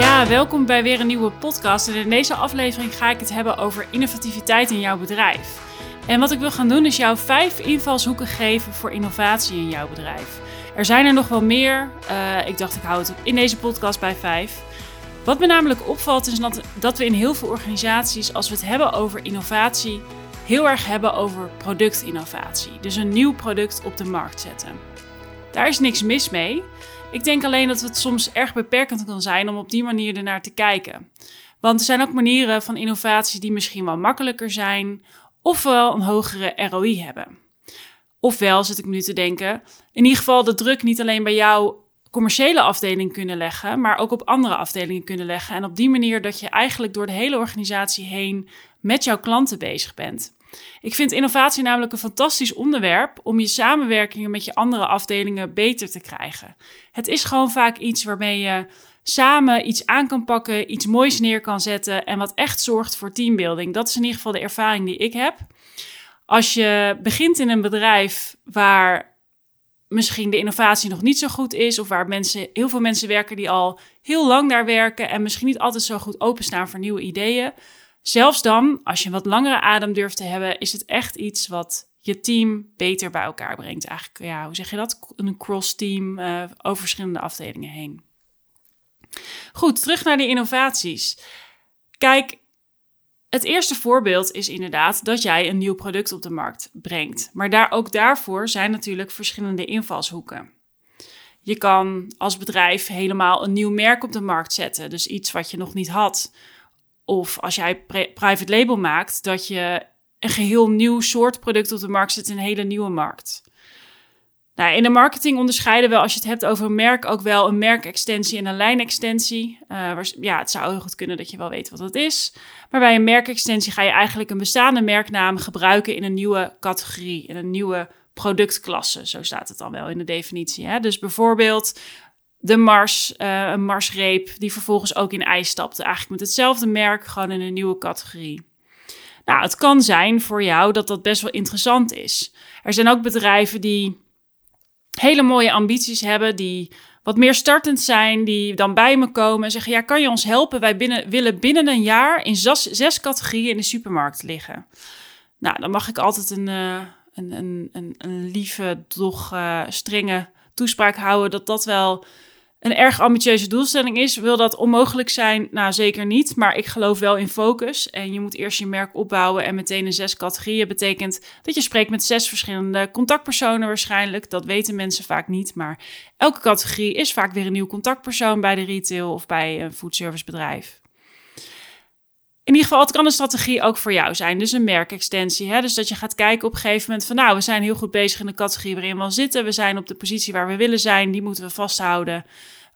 Ja, welkom bij weer een nieuwe podcast. En in deze aflevering ga ik het hebben over innovativiteit in jouw bedrijf. En wat ik wil gaan doen is jou vijf invalshoeken geven voor innovatie in jouw bedrijf. Er zijn er nog wel meer. Uh, ik dacht ik hou het in deze podcast bij vijf. Wat me namelijk opvalt is dat, dat we in heel veel organisaties, als we het hebben over innovatie, heel erg hebben over productinnovatie. Dus een nieuw product op de markt zetten. Daar is niks mis mee. Ik denk alleen dat het soms erg beperkend kan zijn om op die manier ernaar te kijken. Want er zijn ook manieren van innovatie die misschien wel makkelijker zijn, ofwel een hogere ROI hebben. Ofwel zit ik nu te denken, in ieder geval de druk niet alleen bij jouw commerciële afdeling kunnen leggen, maar ook op andere afdelingen kunnen leggen. En op die manier dat je eigenlijk door de hele organisatie heen met jouw klanten bezig bent. Ik vind innovatie namelijk een fantastisch onderwerp om je samenwerkingen met je andere afdelingen beter te krijgen. Het is gewoon vaak iets waarmee je samen iets aan kan pakken, iets moois neer kan zetten en wat echt zorgt voor teambuilding. Dat is in ieder geval de ervaring die ik heb. Als je begint in een bedrijf waar misschien de innovatie nog niet zo goed is, of waar mensen, heel veel mensen werken die al heel lang daar werken en misschien niet altijd zo goed openstaan voor nieuwe ideeën, Zelfs dan, als je een wat langere adem durft te hebben, is het echt iets wat je team beter bij elkaar brengt. Eigenlijk, ja, hoe zeg je dat? Een cross-team uh, over verschillende afdelingen heen. Goed, terug naar die innovaties. Kijk, het eerste voorbeeld is inderdaad dat jij een nieuw product op de markt brengt. Maar daar, ook daarvoor zijn natuurlijk verschillende invalshoeken. Je kan als bedrijf helemaal een nieuw merk op de markt zetten. Dus iets wat je nog niet had. Of als jij private label maakt, dat je een geheel nieuw soort product op de markt zet een hele nieuwe markt. Nou, in de marketing onderscheiden we, als je het hebt over een merk, ook wel een merkextensie en een lijnextensie. Uh, ja, het zou heel goed kunnen dat je wel weet wat dat is. Maar bij een merkextensie ga je eigenlijk een bestaande merknaam gebruiken in een nieuwe categorie, in een nieuwe productklasse. Zo staat het dan wel in de definitie. Hè? Dus bijvoorbeeld de Mars, uh, een Marsreep, die vervolgens ook in ijs stapte. Eigenlijk met hetzelfde merk, gewoon in een nieuwe categorie. Nou, het kan zijn voor jou dat dat best wel interessant is. Er zijn ook bedrijven die hele mooie ambities hebben, die wat meer startend zijn, die dan bij me komen en zeggen: Ja, kan je ons helpen? Wij binnen, willen binnen een jaar in zes, zes categorieën in de supermarkt liggen. Nou, dan mag ik altijd een, uh, een, een, een, lieve, doch uh, strenge toespraak houden dat dat wel een erg ambitieuze doelstelling is. Wil dat onmogelijk zijn? Nou, zeker niet. Maar ik geloof wel in focus. En je moet eerst je merk opbouwen en meteen in zes categorieën. Betekent dat je spreekt met zes verschillende contactpersonen waarschijnlijk. Dat weten mensen vaak niet. Maar elke categorie is vaak weer een nieuw contactpersoon bij de retail of bij een foodservicebedrijf. In ieder geval, het kan een strategie ook voor jou zijn. Dus een merkextensie. Hè? Dus dat je gaat kijken op een gegeven moment van... nou, we zijn heel goed bezig in de categorie waarin we zitten. We zijn op de positie waar we willen zijn. Die moeten we vasthouden.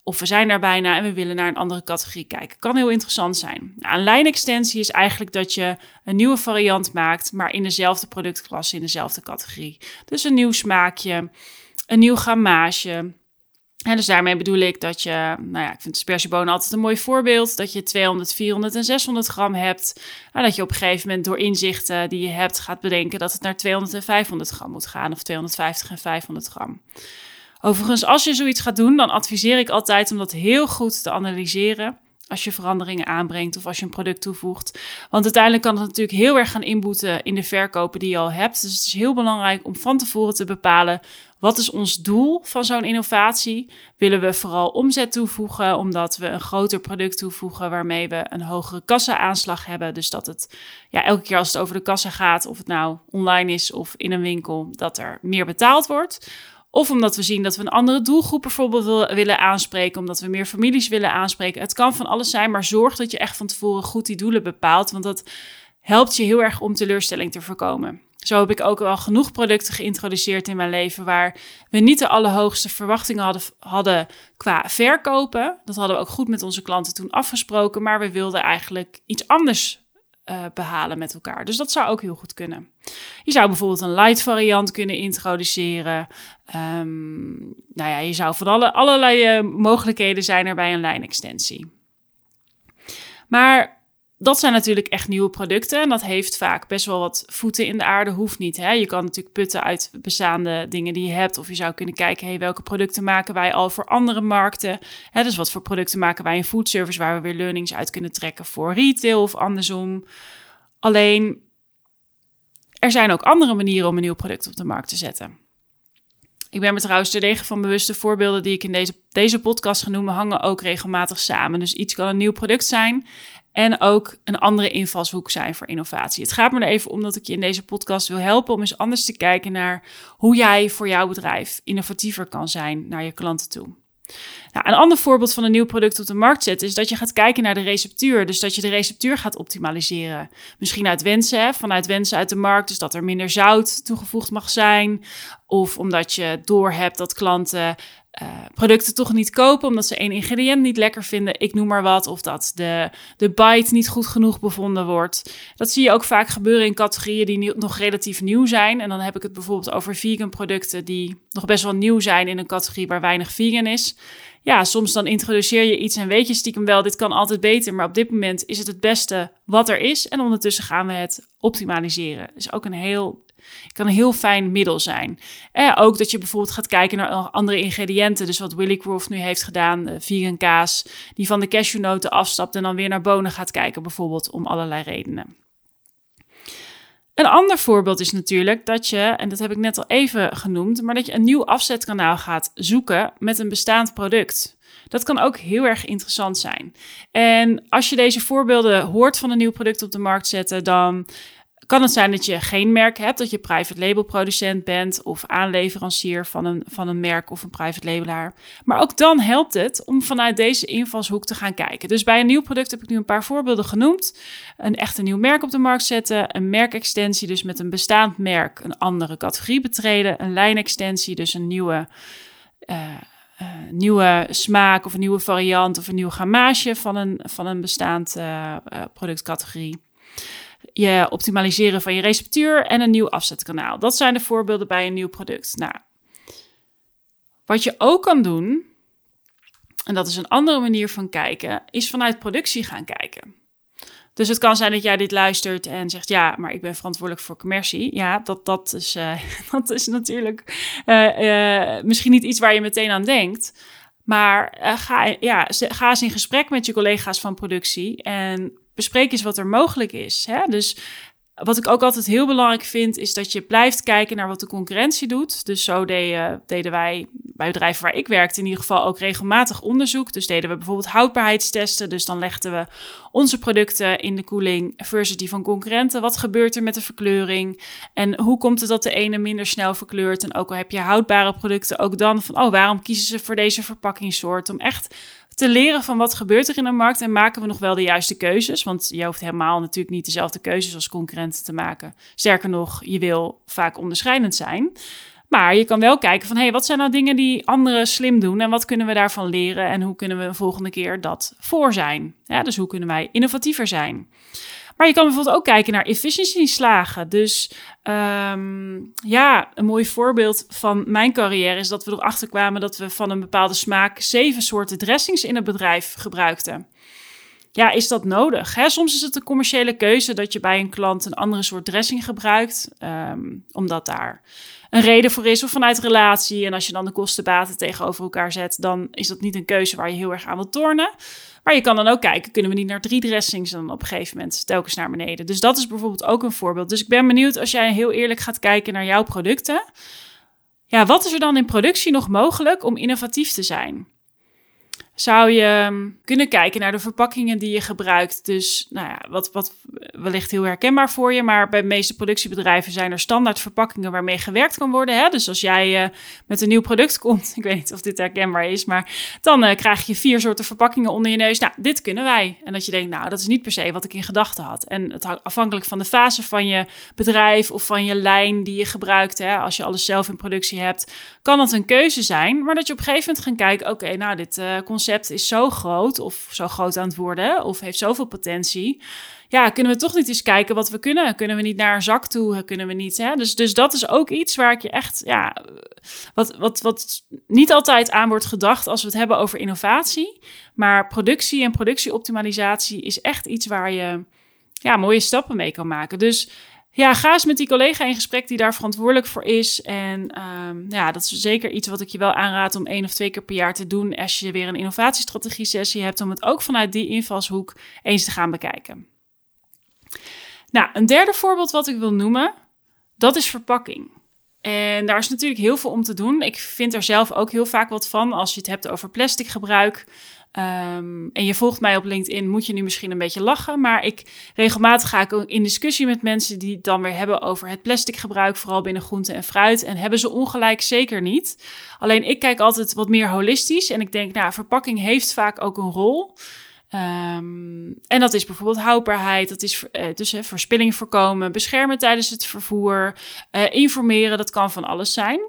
Of we zijn daar bijna en we willen naar een andere categorie kijken. Kan heel interessant zijn. Nou, een lijnextensie is eigenlijk dat je een nieuwe variant maakt... maar in dezelfde productklasse, in dezelfde categorie. Dus een nieuw smaakje, een nieuw grammage... En dus daarmee bedoel ik dat je, nou ja, ik vind spersiebonen altijd een mooi voorbeeld, dat je 200, 400 en 600 gram hebt. En dat je op een gegeven moment door inzichten die je hebt gaat bedenken dat het naar 200 en 500 gram moet gaan, of 250 en 500 gram. Overigens, als je zoiets gaat doen, dan adviseer ik altijd om dat heel goed te analyseren als je veranderingen aanbrengt of als je een product toevoegt. Want uiteindelijk kan het natuurlijk heel erg gaan inboeten in de verkopen die je al hebt. Dus het is heel belangrijk om van tevoren te bepalen wat is ons doel van zo'n innovatie? Willen we vooral omzet toevoegen omdat we een groter product toevoegen waarmee we een hogere kassa-aanslag hebben? Dus dat het ja, elke keer als het over de kassa gaat, of het nou online is of in een winkel, dat er meer betaald wordt. Of omdat we zien dat we een andere doelgroep bijvoorbeeld willen aanspreken, omdat we meer families willen aanspreken. Het kan van alles zijn, maar zorg dat je echt van tevoren goed die doelen bepaalt, want dat helpt je heel erg om teleurstelling te voorkomen. Zo heb ik ook al genoeg producten geïntroduceerd in mijn leven waar we niet de allerhoogste verwachtingen hadden, hadden qua verkopen. Dat hadden we ook goed met onze klanten toen afgesproken, maar we wilden eigenlijk iets anders uh, behalen met elkaar. Dus dat zou ook heel goed kunnen. Je zou bijvoorbeeld een light variant kunnen introduceren. Um, nou ja, je zou van alle, allerlei uh, mogelijkheden zijn er bij een lijnextensie. Maar dat zijn natuurlijk echt nieuwe producten. En dat heeft vaak best wel wat voeten in de aarde. Hoeft niet. Hè? Je kan natuurlijk putten uit bestaande dingen die je hebt. Of je zou kunnen kijken, welke producten maken wij al voor andere markten? Hè, dus wat voor producten maken wij in foodservice... waar we weer learnings uit kunnen trekken voor retail of andersom. Alleen, er zijn ook andere manieren om een nieuw product op de markt te zetten. Ik ben me trouwens terdege van bewuste voorbeelden die ik in deze, deze podcast genoemd hangen ook regelmatig samen. Dus iets kan een nieuw product zijn en ook een andere invalshoek zijn voor innovatie. Het gaat me er even om dat ik je in deze podcast wil helpen om eens anders te kijken naar hoe jij voor jouw bedrijf innovatiever kan zijn naar je klanten toe. Nou, een ander voorbeeld van een nieuw product op de markt zetten is dat je gaat kijken naar de receptuur. Dus dat je de receptuur gaat optimaliseren. Misschien uit wensen, vanuit wensen uit de markt. Dus dat er minder zout toegevoegd mag zijn. Of omdat je doorhebt dat klanten uh, producten toch niet kopen omdat ze één ingrediënt niet lekker vinden. Ik noem maar wat. Of dat de, de bite niet goed genoeg bevonden wordt. Dat zie je ook vaak gebeuren in categorieën die nog relatief nieuw zijn. En dan heb ik het bijvoorbeeld over vegan producten die nog best wel nieuw zijn in een categorie waar weinig vegan is. Ja, soms dan introduceer je iets en weet je stiekem wel, dit kan altijd beter. Maar op dit moment is het het beste wat er is. En ondertussen gaan we het optimaliseren. is ook een heel kan een heel fijn middel zijn. Eh, ook dat je bijvoorbeeld gaat kijken naar andere ingrediënten. Dus wat Willy Croft nu heeft gedaan, uh, vegan kaas, die van de cashewnoten afstapt en dan weer naar bonen gaat kijken, bijvoorbeeld om allerlei redenen. Een ander voorbeeld is natuurlijk dat je, en dat heb ik net al even genoemd, maar dat je een nieuw afzetkanaal gaat zoeken met een bestaand product. Dat kan ook heel erg interessant zijn. En als je deze voorbeelden hoort van een nieuw product op de markt zetten, dan kan het zijn dat je geen merk hebt, dat je private label producent bent of aanleverancier van een, van een merk of een private labelaar. Maar ook dan helpt het om vanuit deze invalshoek te gaan kijken. Dus bij een nieuw product heb ik nu een paar voorbeelden genoemd. Een echt een nieuw merk op de markt zetten, een merkextensie, dus met een bestaand merk een andere categorie betreden, een lijnextensie, dus een nieuwe. Uh, uh, nieuwe smaak of een nieuwe variant of een nieuw gamage van een, van een bestaand uh, productcategorie je optimaliseren van je receptuur en een nieuw afzetkanaal. Dat zijn de voorbeelden bij een nieuw product. Nou, wat je ook kan doen, en dat is een andere manier van kijken, is vanuit productie gaan kijken. Dus het kan zijn dat jij dit luistert en zegt: Ja, maar ik ben verantwoordelijk voor commercie. Ja, dat, dat, is, uh, dat is natuurlijk uh, uh, misschien niet iets waar je meteen aan denkt. Maar ga, ja, ga eens in gesprek met je collega's van productie en bespreek eens wat er mogelijk is. Hè? Dus wat ik ook altijd heel belangrijk vind, is dat je blijft kijken naar wat de concurrentie doet. Dus zo deden, deden wij bij bedrijven waar ik werkte in ieder geval ook regelmatig onderzoek. Dus deden we bijvoorbeeld houdbaarheidstesten. Dus dan legden we onze producten in de koeling versus die van concurrenten. Wat gebeurt er met de verkleuring? En hoe komt het dat de ene minder snel verkleurt? En ook al heb je houdbare producten, ook dan van, oh, waarom kiezen ze voor deze verpakkingssoort? Om echt te leren van wat gebeurt er in de markt en maken we nog wel de juiste keuzes. Want je hoeft helemaal natuurlijk niet dezelfde keuzes als concurrenten te maken. Sterker nog, je wil vaak onderscheidend zijn. Maar je kan wel kijken van, hé, hey, wat zijn nou dingen die anderen slim doen en wat kunnen we daarvan leren en hoe kunnen we de volgende keer dat voor zijn? Dus hoe kunnen wij innovatiever zijn? Maar je kan bijvoorbeeld ook kijken naar efficiëntieslagen. Dus um, ja, een mooi voorbeeld van mijn carrière is dat we erachter kwamen dat we van een bepaalde smaak zeven soorten dressings in het bedrijf gebruikten. Ja, is dat nodig? Soms is het een commerciële keuze dat je bij een klant een andere soort dressing gebruikt, um, omdat daar een reden voor is of vanuit relatie. En als je dan de kostenbaten tegenover elkaar zet, dan is dat niet een keuze waar je heel erg aan wilt tornen. Maar je kan dan ook kijken, kunnen we niet naar drie dressings dan op een gegeven moment telkens naar beneden. Dus dat is bijvoorbeeld ook een voorbeeld. Dus ik ben benieuwd als jij heel eerlijk gaat kijken naar jouw producten. Ja, wat is er dan in productie nog mogelijk om innovatief te zijn? Zou je ehm, kunnen kijken naar de verpakkingen die je gebruikt. Dus nou ja, wat, wat wellicht heel herkenbaar voor je, maar bij de meeste productiebedrijven zijn er standaard verpakkingen waarmee gewerkt kan worden. Hè? Dus als jij uh, met een nieuw product komt, ik weet niet of dit herkenbaar is, maar dan uh, krijg je vier soorten verpakkingen onder je neus. Nou, dit kunnen wij. En dat je denkt, nou, dat is niet per se wat ik in gedachten had. En het hangt afhankelijk van de fase van je bedrijf of van je lijn die je gebruikt. Hè? Als je alles zelf in productie hebt, kan dat een keuze zijn. Maar dat je op een gegeven moment gaat kijken, oké, nou, dit uh, is zo groot of zo groot aan het worden of heeft zoveel potentie. Ja, kunnen we toch niet eens kijken wat we kunnen? Kunnen we niet naar een zak toe? Kunnen we niet? Hè? Dus, dus dat is ook iets waar ik je echt, ja, wat, wat, wat niet altijd aan wordt gedacht als we het hebben over innovatie. Maar productie en productieoptimalisatie is echt iets waar je ja, mooie stappen mee kan maken. Dus ja, ga eens met die collega in gesprek die daar verantwoordelijk voor is. En um, ja, dat is zeker iets wat ik je wel aanraad om één of twee keer per jaar te doen als je weer een innovatiestrategie sessie hebt, om het ook vanuit die invalshoek eens te gaan bekijken. Nou, een derde voorbeeld wat ik wil noemen, dat is verpakking. En daar is natuurlijk heel veel om te doen. Ik vind er zelf ook heel vaak wat van als je het hebt over plastic gebruik. Um, en je volgt mij op LinkedIn, moet je nu misschien een beetje lachen. Maar ik regelmatig ga ik in discussie met mensen die het dan weer hebben over het plastic gebruik, vooral binnen groente en fruit. En hebben ze ongelijk zeker niet. Alleen ik kijk altijd wat meer holistisch. En ik denk, nou, verpakking heeft vaak ook een rol. Um, en dat is bijvoorbeeld houdbaarheid, dat is uh, dus verspilling voorkomen, beschermen tijdens het vervoer, uh, informeren, dat kan van alles zijn.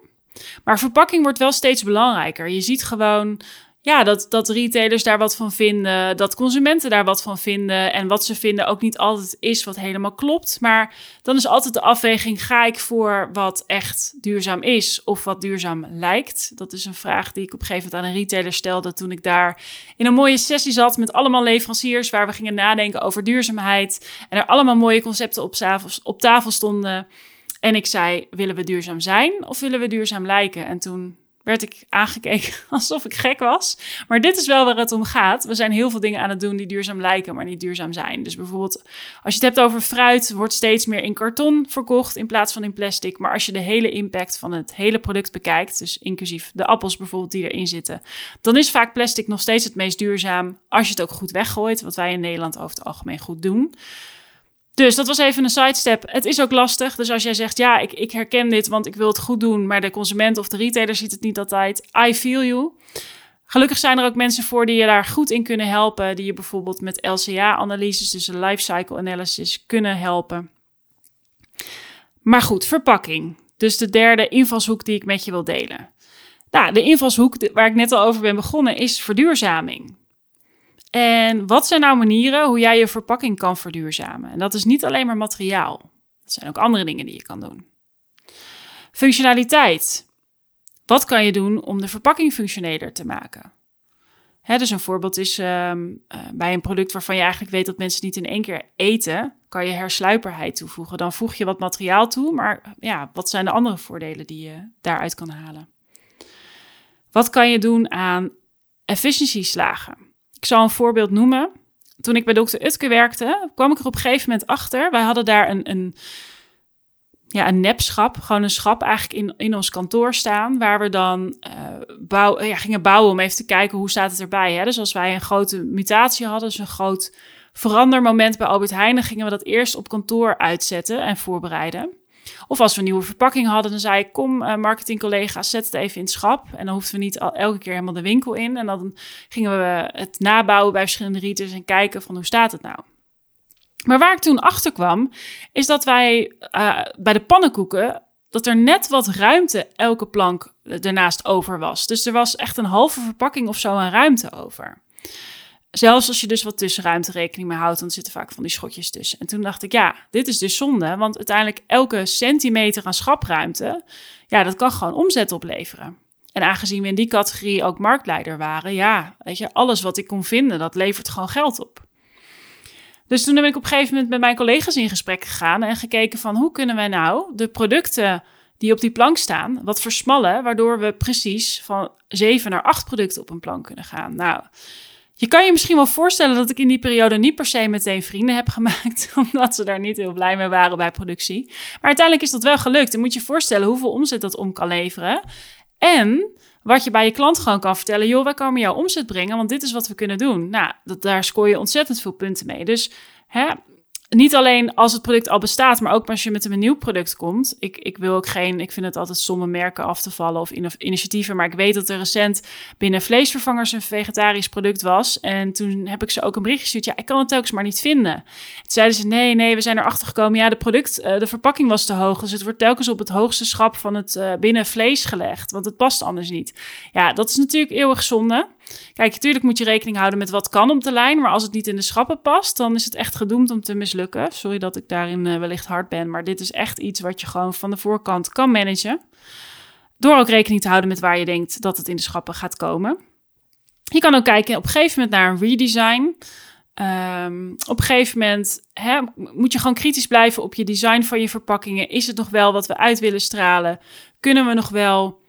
Maar verpakking wordt wel steeds belangrijker. Je ziet gewoon ja, dat, dat retailers daar wat van vinden, dat consumenten daar wat van vinden. En wat ze vinden ook niet altijd is wat helemaal klopt. Maar dan is altijd de afweging: ga ik voor wat echt duurzaam is of wat duurzaam lijkt? Dat is een vraag die ik op een gegeven moment aan een retailer stelde toen ik daar in een mooie sessie zat met allemaal leveranciers waar we gingen nadenken over duurzaamheid. En er allemaal mooie concepten op tafel, op tafel stonden. En ik zei: willen we duurzaam zijn of willen we duurzaam lijken? En toen werd ik aangekeken alsof ik gek was. Maar dit is wel waar het om gaat. We zijn heel veel dingen aan het doen die duurzaam lijken, maar niet duurzaam zijn. Dus bijvoorbeeld, als je het hebt over fruit, wordt steeds meer in karton verkocht in plaats van in plastic. Maar als je de hele impact van het hele product bekijkt, dus inclusief de appels bijvoorbeeld die erin zitten, dan is vaak plastic nog steeds het meest duurzaam als je het ook goed weggooit, wat wij in Nederland over het algemeen goed doen. Dus dat was even een sidestep. Het is ook lastig. Dus als jij zegt, ja, ik, ik herken dit, want ik wil het goed doen, maar de consument of de retailer ziet het niet altijd. I feel you. Gelukkig zijn er ook mensen voor die je daar goed in kunnen helpen. Die je bijvoorbeeld met LCA-analyses, dus een lifecycle analysis, kunnen helpen. Maar goed, verpakking. Dus de derde invalshoek die ik met je wil delen. Nou, de invalshoek waar ik net al over ben begonnen is verduurzaming. En wat zijn nou manieren hoe jij je verpakking kan verduurzamen? En dat is niet alleen maar materiaal. Dat zijn ook andere dingen die je kan doen. Functionaliteit. Wat kan je doen om de verpakking functioneler te maken? Hè, dus een voorbeeld is ehm, eh, bij een product waarvan je eigenlijk weet dat mensen niet in één keer eten, kan je hersluiperheid toevoegen. Dan voeg je wat materiaal toe, maar ja, wat zijn de andere voordelen die je daaruit kan halen? Wat kan je doen aan efficiëntieslagen? Ik zal een voorbeeld noemen. Toen ik bij dokter Utke werkte, kwam ik er op een gegeven moment achter. Wij hadden daar een, een, ja, een nepschap, gewoon een schap eigenlijk in, in ons kantoor staan, waar we dan uh, bouw, ja, gingen bouwen om even te kijken hoe staat het erbij. Hè? Dus als wij een grote mutatie hadden, dus een groot verandermoment bij Albert Heijn, gingen we dat eerst op kantoor uitzetten en voorbereiden. Of als we een nieuwe verpakking hadden, dan zei ik: Kom, uh, marketingcollega's, zet het even in het schap. En dan hoefden we niet al, elke keer helemaal de winkel in. En dan gingen we het nabouwen bij verschillende retailers en kijken van hoe staat het nou. Maar waar ik toen achter kwam, is dat wij uh, bij de pannenkoeken dat er net wat ruimte elke plank ernaast over was. Dus er was echt een halve verpakking of zo aan ruimte over. Zelfs als je dus wat tussenruimte rekening mee houdt, dan zitten vaak van die schotjes tussen. En toen dacht ik, ja, dit is dus zonde, want uiteindelijk elke centimeter aan schapruimte, ja, dat kan gewoon omzet opleveren. En aangezien we in die categorie ook marktleider waren, ja, weet je, alles wat ik kon vinden, dat levert gewoon geld op. Dus toen ben ik op een gegeven moment met mijn collega's in gesprek gegaan en gekeken van hoe kunnen wij nou de producten die op die plank staan wat versmallen, waardoor we precies van zeven naar acht producten op een plank kunnen gaan. Nou, je kan je misschien wel voorstellen dat ik in die periode niet per se meteen vrienden heb gemaakt, omdat ze daar niet heel blij mee waren bij productie. Maar uiteindelijk is dat wel gelukt. En moet je je voorstellen hoeveel omzet dat om kan leveren. En wat je bij je klant gewoon kan vertellen: joh, wij komen jouw omzet brengen, want dit is wat we kunnen doen. Nou, dat, daar scoor je ontzettend veel punten mee. Dus hè, niet alleen als het product al bestaat, maar ook als je met een nieuw product komt. Ik, ik wil ook geen, ik vind het altijd sommige merken af te vallen of initiatieven. Maar ik weet dat er recent binnen vleesvervangers een vegetarisch product was. En toen heb ik ze ook een bericht gestuurd. Ja, ik kan het telkens maar niet vinden. Toen zeiden ze: nee, nee, we zijn erachter gekomen. Ja, de product, uh, de verpakking was te hoog. Dus het wordt telkens op het hoogste schap van het uh, binnen vlees gelegd. Want het past anders niet. Ja, dat is natuurlijk eeuwig zonde. Kijk, natuurlijk moet je rekening houden met wat kan op de lijn, maar als het niet in de schappen past, dan is het echt gedoemd om te mislukken. Sorry dat ik daarin uh, wellicht hard ben, maar dit is echt iets wat je gewoon van de voorkant kan managen. Door ook rekening te houden met waar je denkt dat het in de schappen gaat komen. Je kan ook kijken op een gegeven moment naar een redesign. Um, op een gegeven moment hè, moet je gewoon kritisch blijven op je design van je verpakkingen. Is het nog wel wat we uit willen stralen? Kunnen we nog wel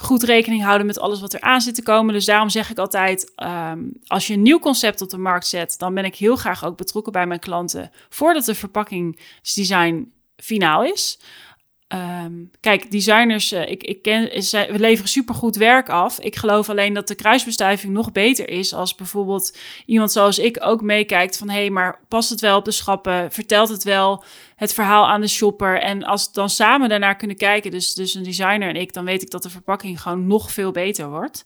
goed rekening houden met alles wat er aan zit te komen? Dus daarom zeg ik altijd: um, als je een nieuw concept op de markt zet, dan ben ik heel graag ook betrokken bij mijn klanten voordat de verpakkingsdesign finaal is. Um, kijk, designers, uh, ik, ik ken, we leveren supergoed werk af. Ik geloof alleen dat de kruisbestuiving nog beter is als bijvoorbeeld iemand zoals ik ook meekijkt van hé, hey, maar past het wel op de schappen? Vertelt het wel het verhaal aan de shopper? En als dan samen daarnaar kunnen kijken, dus, dus een designer en ik, dan weet ik dat de verpakking gewoon nog veel beter wordt.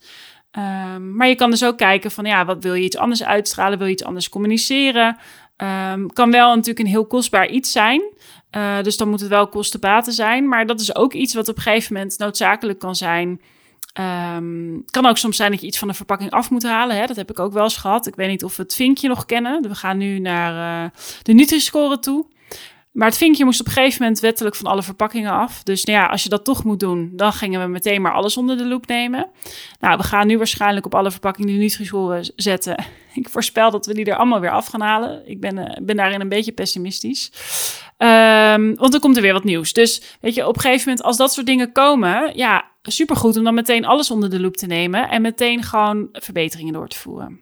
Um, maar je kan dus ook kijken van ja, wat wil je iets anders uitstralen? Wil je iets anders communiceren? Um, kan wel natuurlijk een heel kostbaar iets zijn. Uh, dus dan moet het wel kostenbaten zijn. Maar dat is ook iets wat op een gegeven moment noodzakelijk kan zijn. Um, kan ook soms zijn dat je iets van de verpakking af moet halen. Hè? Dat heb ik ook wel eens gehad. Ik weet niet of we het vinkje nog kennen. We gaan nu naar uh, de Nutri-score toe. Maar het vinkje moest op een gegeven moment wettelijk van alle verpakkingen af. Dus nou ja, als je dat toch moet doen, dan gingen we meteen maar alles onder de loep nemen. Nou, we gaan nu waarschijnlijk op alle verpakkingen de Nutri-score zetten. Ik voorspel dat we die er allemaal weer af gaan halen. Ik ben, uh, ben daarin een beetje pessimistisch. Um, want dan komt er weer wat nieuws. Dus weet je, op een gegeven moment, als dat soort dingen komen, ja, supergoed om dan meteen alles onder de loep te nemen en meteen gewoon verbeteringen door te voeren.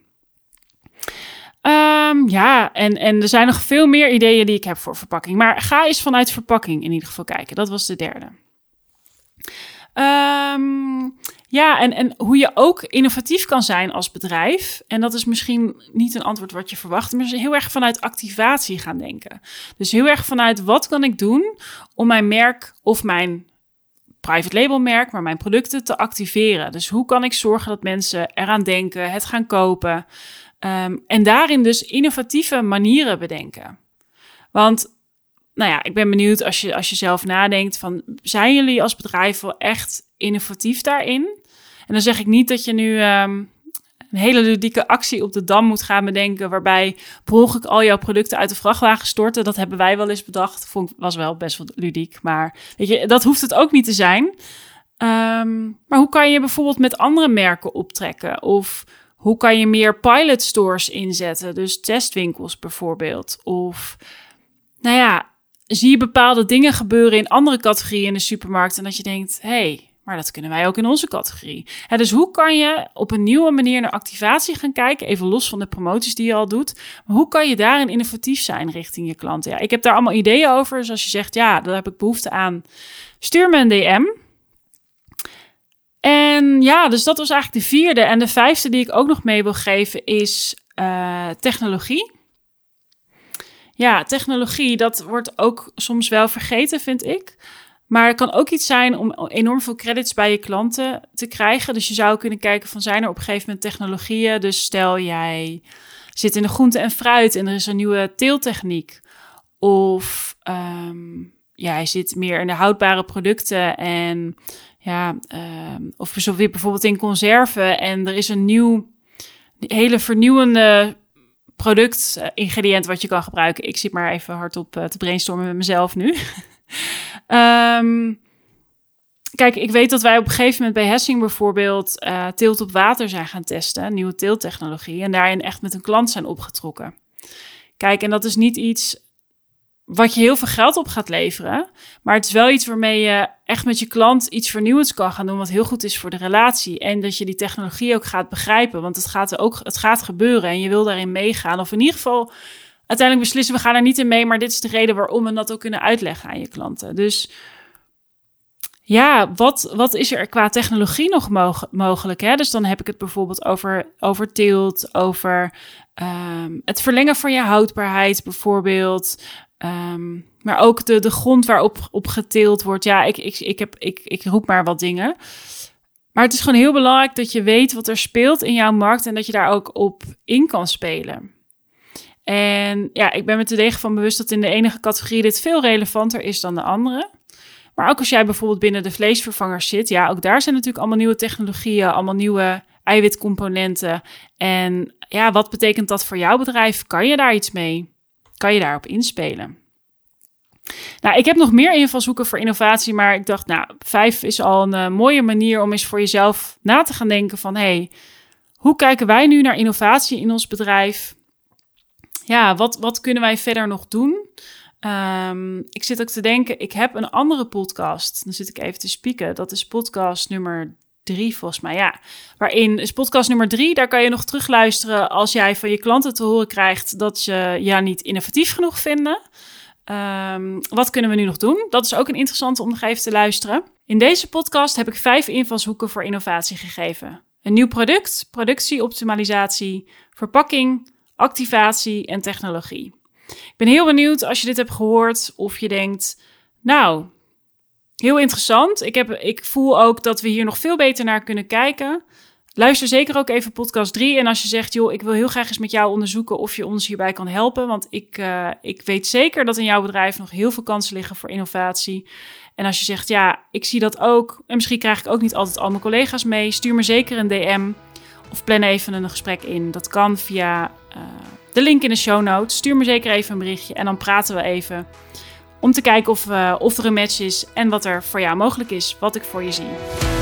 Um, ja, en, en er zijn nog veel meer ideeën die ik heb voor verpakking. Maar ga eens vanuit verpakking in ieder geval kijken. Dat was de derde. Um, ja, en, en hoe je ook innovatief kan zijn als bedrijf. En dat is misschien niet een antwoord wat je verwacht, maar heel erg vanuit activatie gaan denken. Dus heel erg vanuit wat kan ik doen om mijn merk of mijn private label merk, maar mijn producten te activeren. Dus hoe kan ik zorgen dat mensen eraan denken, het gaan kopen. Um, en daarin dus innovatieve manieren bedenken. Want nou ja, ik ben benieuwd als je, als je zelf nadenkt van, zijn jullie als bedrijf wel echt innovatief daarin? En dan zeg ik niet dat je nu um, een hele ludieke actie op de dam moet gaan bedenken, waarbij per ongeluk al jouw producten uit de vrachtwagen storten. Dat hebben wij wel eens bedacht. Vond, was wel best wel ludiek, maar weet je, dat hoeft het ook niet te zijn. Um, maar hoe kan je bijvoorbeeld met andere merken optrekken? Of hoe kan je meer pilot stores inzetten? Dus testwinkels bijvoorbeeld. Of, nou ja, zie je bepaalde dingen gebeuren in andere categorieën in de supermarkt en dat je denkt, hey, maar dat kunnen wij ook in onze categorie. dus hoe kan je op een nieuwe manier naar activatie gaan kijken? Even los van de promoties die je al doet. Maar hoe kan je daarin innovatief zijn richting je klanten? Ja, ik heb daar allemaal ideeën over. Dus als je zegt, ja, daar heb ik behoefte aan. Stuur me een DM. En ja, dus dat was eigenlijk de vierde. En de vijfde die ik ook nog mee wil geven is uh, technologie. Ja, technologie, dat wordt ook soms wel vergeten, vind ik. Maar het kan ook iets zijn om enorm veel credits bij je klanten te krijgen. Dus je zou kunnen kijken van zijn er op een gegeven moment technologieën. Dus stel jij zit in de groente en fruit en er is een nieuwe teeltechniek. Of um, jij zit meer in de houdbare producten en ja, um, of bijvoorbeeld in conserven en er is een nieuw, hele vernieuwende product, uh, ingrediënt wat je kan gebruiken. Ik zit maar even hardop uh, te brainstormen met mezelf nu. um, kijk, ik weet dat wij op een gegeven moment bij Hessing bijvoorbeeld uh, teelt op water zijn gaan testen, nieuwe teeltechnologie, en daarin echt met een klant zijn opgetrokken. Kijk, en dat is niet iets wat je heel veel geld op gaat leveren. Maar het is wel iets waarmee je echt met je klant iets vernieuwends kan gaan doen. Wat heel goed is voor de relatie. En dat je die technologie ook gaat begrijpen. Want het gaat, ook, het gaat gebeuren en je wil daarin meegaan. Of in ieder geval uiteindelijk beslissen we gaan er niet in mee. Maar dit is de reden waarom we dat ook kunnen uitleggen aan je klanten. Dus ja, wat, wat is er qua technologie nog mogelijk? Hè? Dus dan heb ik het bijvoorbeeld over, over teelt, over um, het verlengen van je houdbaarheid bijvoorbeeld. Um, maar ook de, de grond waarop op geteeld wordt. Ja, ik, ik, ik, heb, ik, ik roep maar wat dingen. Maar het is gewoon heel belangrijk dat je weet wat er speelt in jouw markt en dat je daar ook op in kan spelen. En ja, ik ben me te degen van bewust dat in de enige categorie dit veel relevanter is dan de andere. Maar ook als jij bijvoorbeeld binnen de vleesvervangers zit, ja, ook daar zijn natuurlijk allemaal nieuwe technologieën, allemaal nieuwe eiwitcomponenten. En ja, wat betekent dat voor jouw bedrijf? Kan je daar iets mee? Kan je daarop inspelen? Nou, ik heb nog meer invalshoeken voor innovatie, maar ik dacht, nou, vijf is al een uh, mooie manier om eens voor jezelf na te gaan denken van, hey, hoe kijken wij nu naar innovatie in ons bedrijf? Ja, wat, wat kunnen wij verder nog doen? Um, ik zit ook te denken, ik heb een andere podcast. Dan zit ik even te spieken. Dat is podcast nummer drie, volgens mij. Ja, waarin is podcast nummer drie. Daar kan je nog terugluisteren als jij van je klanten te horen krijgt dat je ja niet innovatief genoeg vinden. Um, wat kunnen we nu nog doen? Dat is ook een interessante om nog even te luisteren. In deze podcast heb ik vijf invalshoeken voor innovatie gegeven. Een nieuw product, productieoptimalisatie, verpakking, activatie en technologie. Ik ben heel benieuwd als je dit hebt gehoord of je denkt, nou, heel interessant. Ik, heb, ik voel ook dat we hier nog veel beter naar kunnen kijken. Luister zeker ook even podcast 3. En als je zegt, joh, ik wil heel graag eens met jou onderzoeken of je ons hierbij kan helpen. Want ik, uh, ik weet zeker dat in jouw bedrijf nog heel veel kansen liggen voor innovatie. En als je zegt, ja, ik zie dat ook. En misschien krijg ik ook niet altijd al mijn collega's mee. Stuur me zeker een DM. Of plan even een gesprek in. Dat kan via uh, de link in de show notes. Stuur me zeker even een berichtje. En dan praten we even. Om te kijken of, uh, of er een match is en wat er voor jou mogelijk is. Wat ik voor je zie.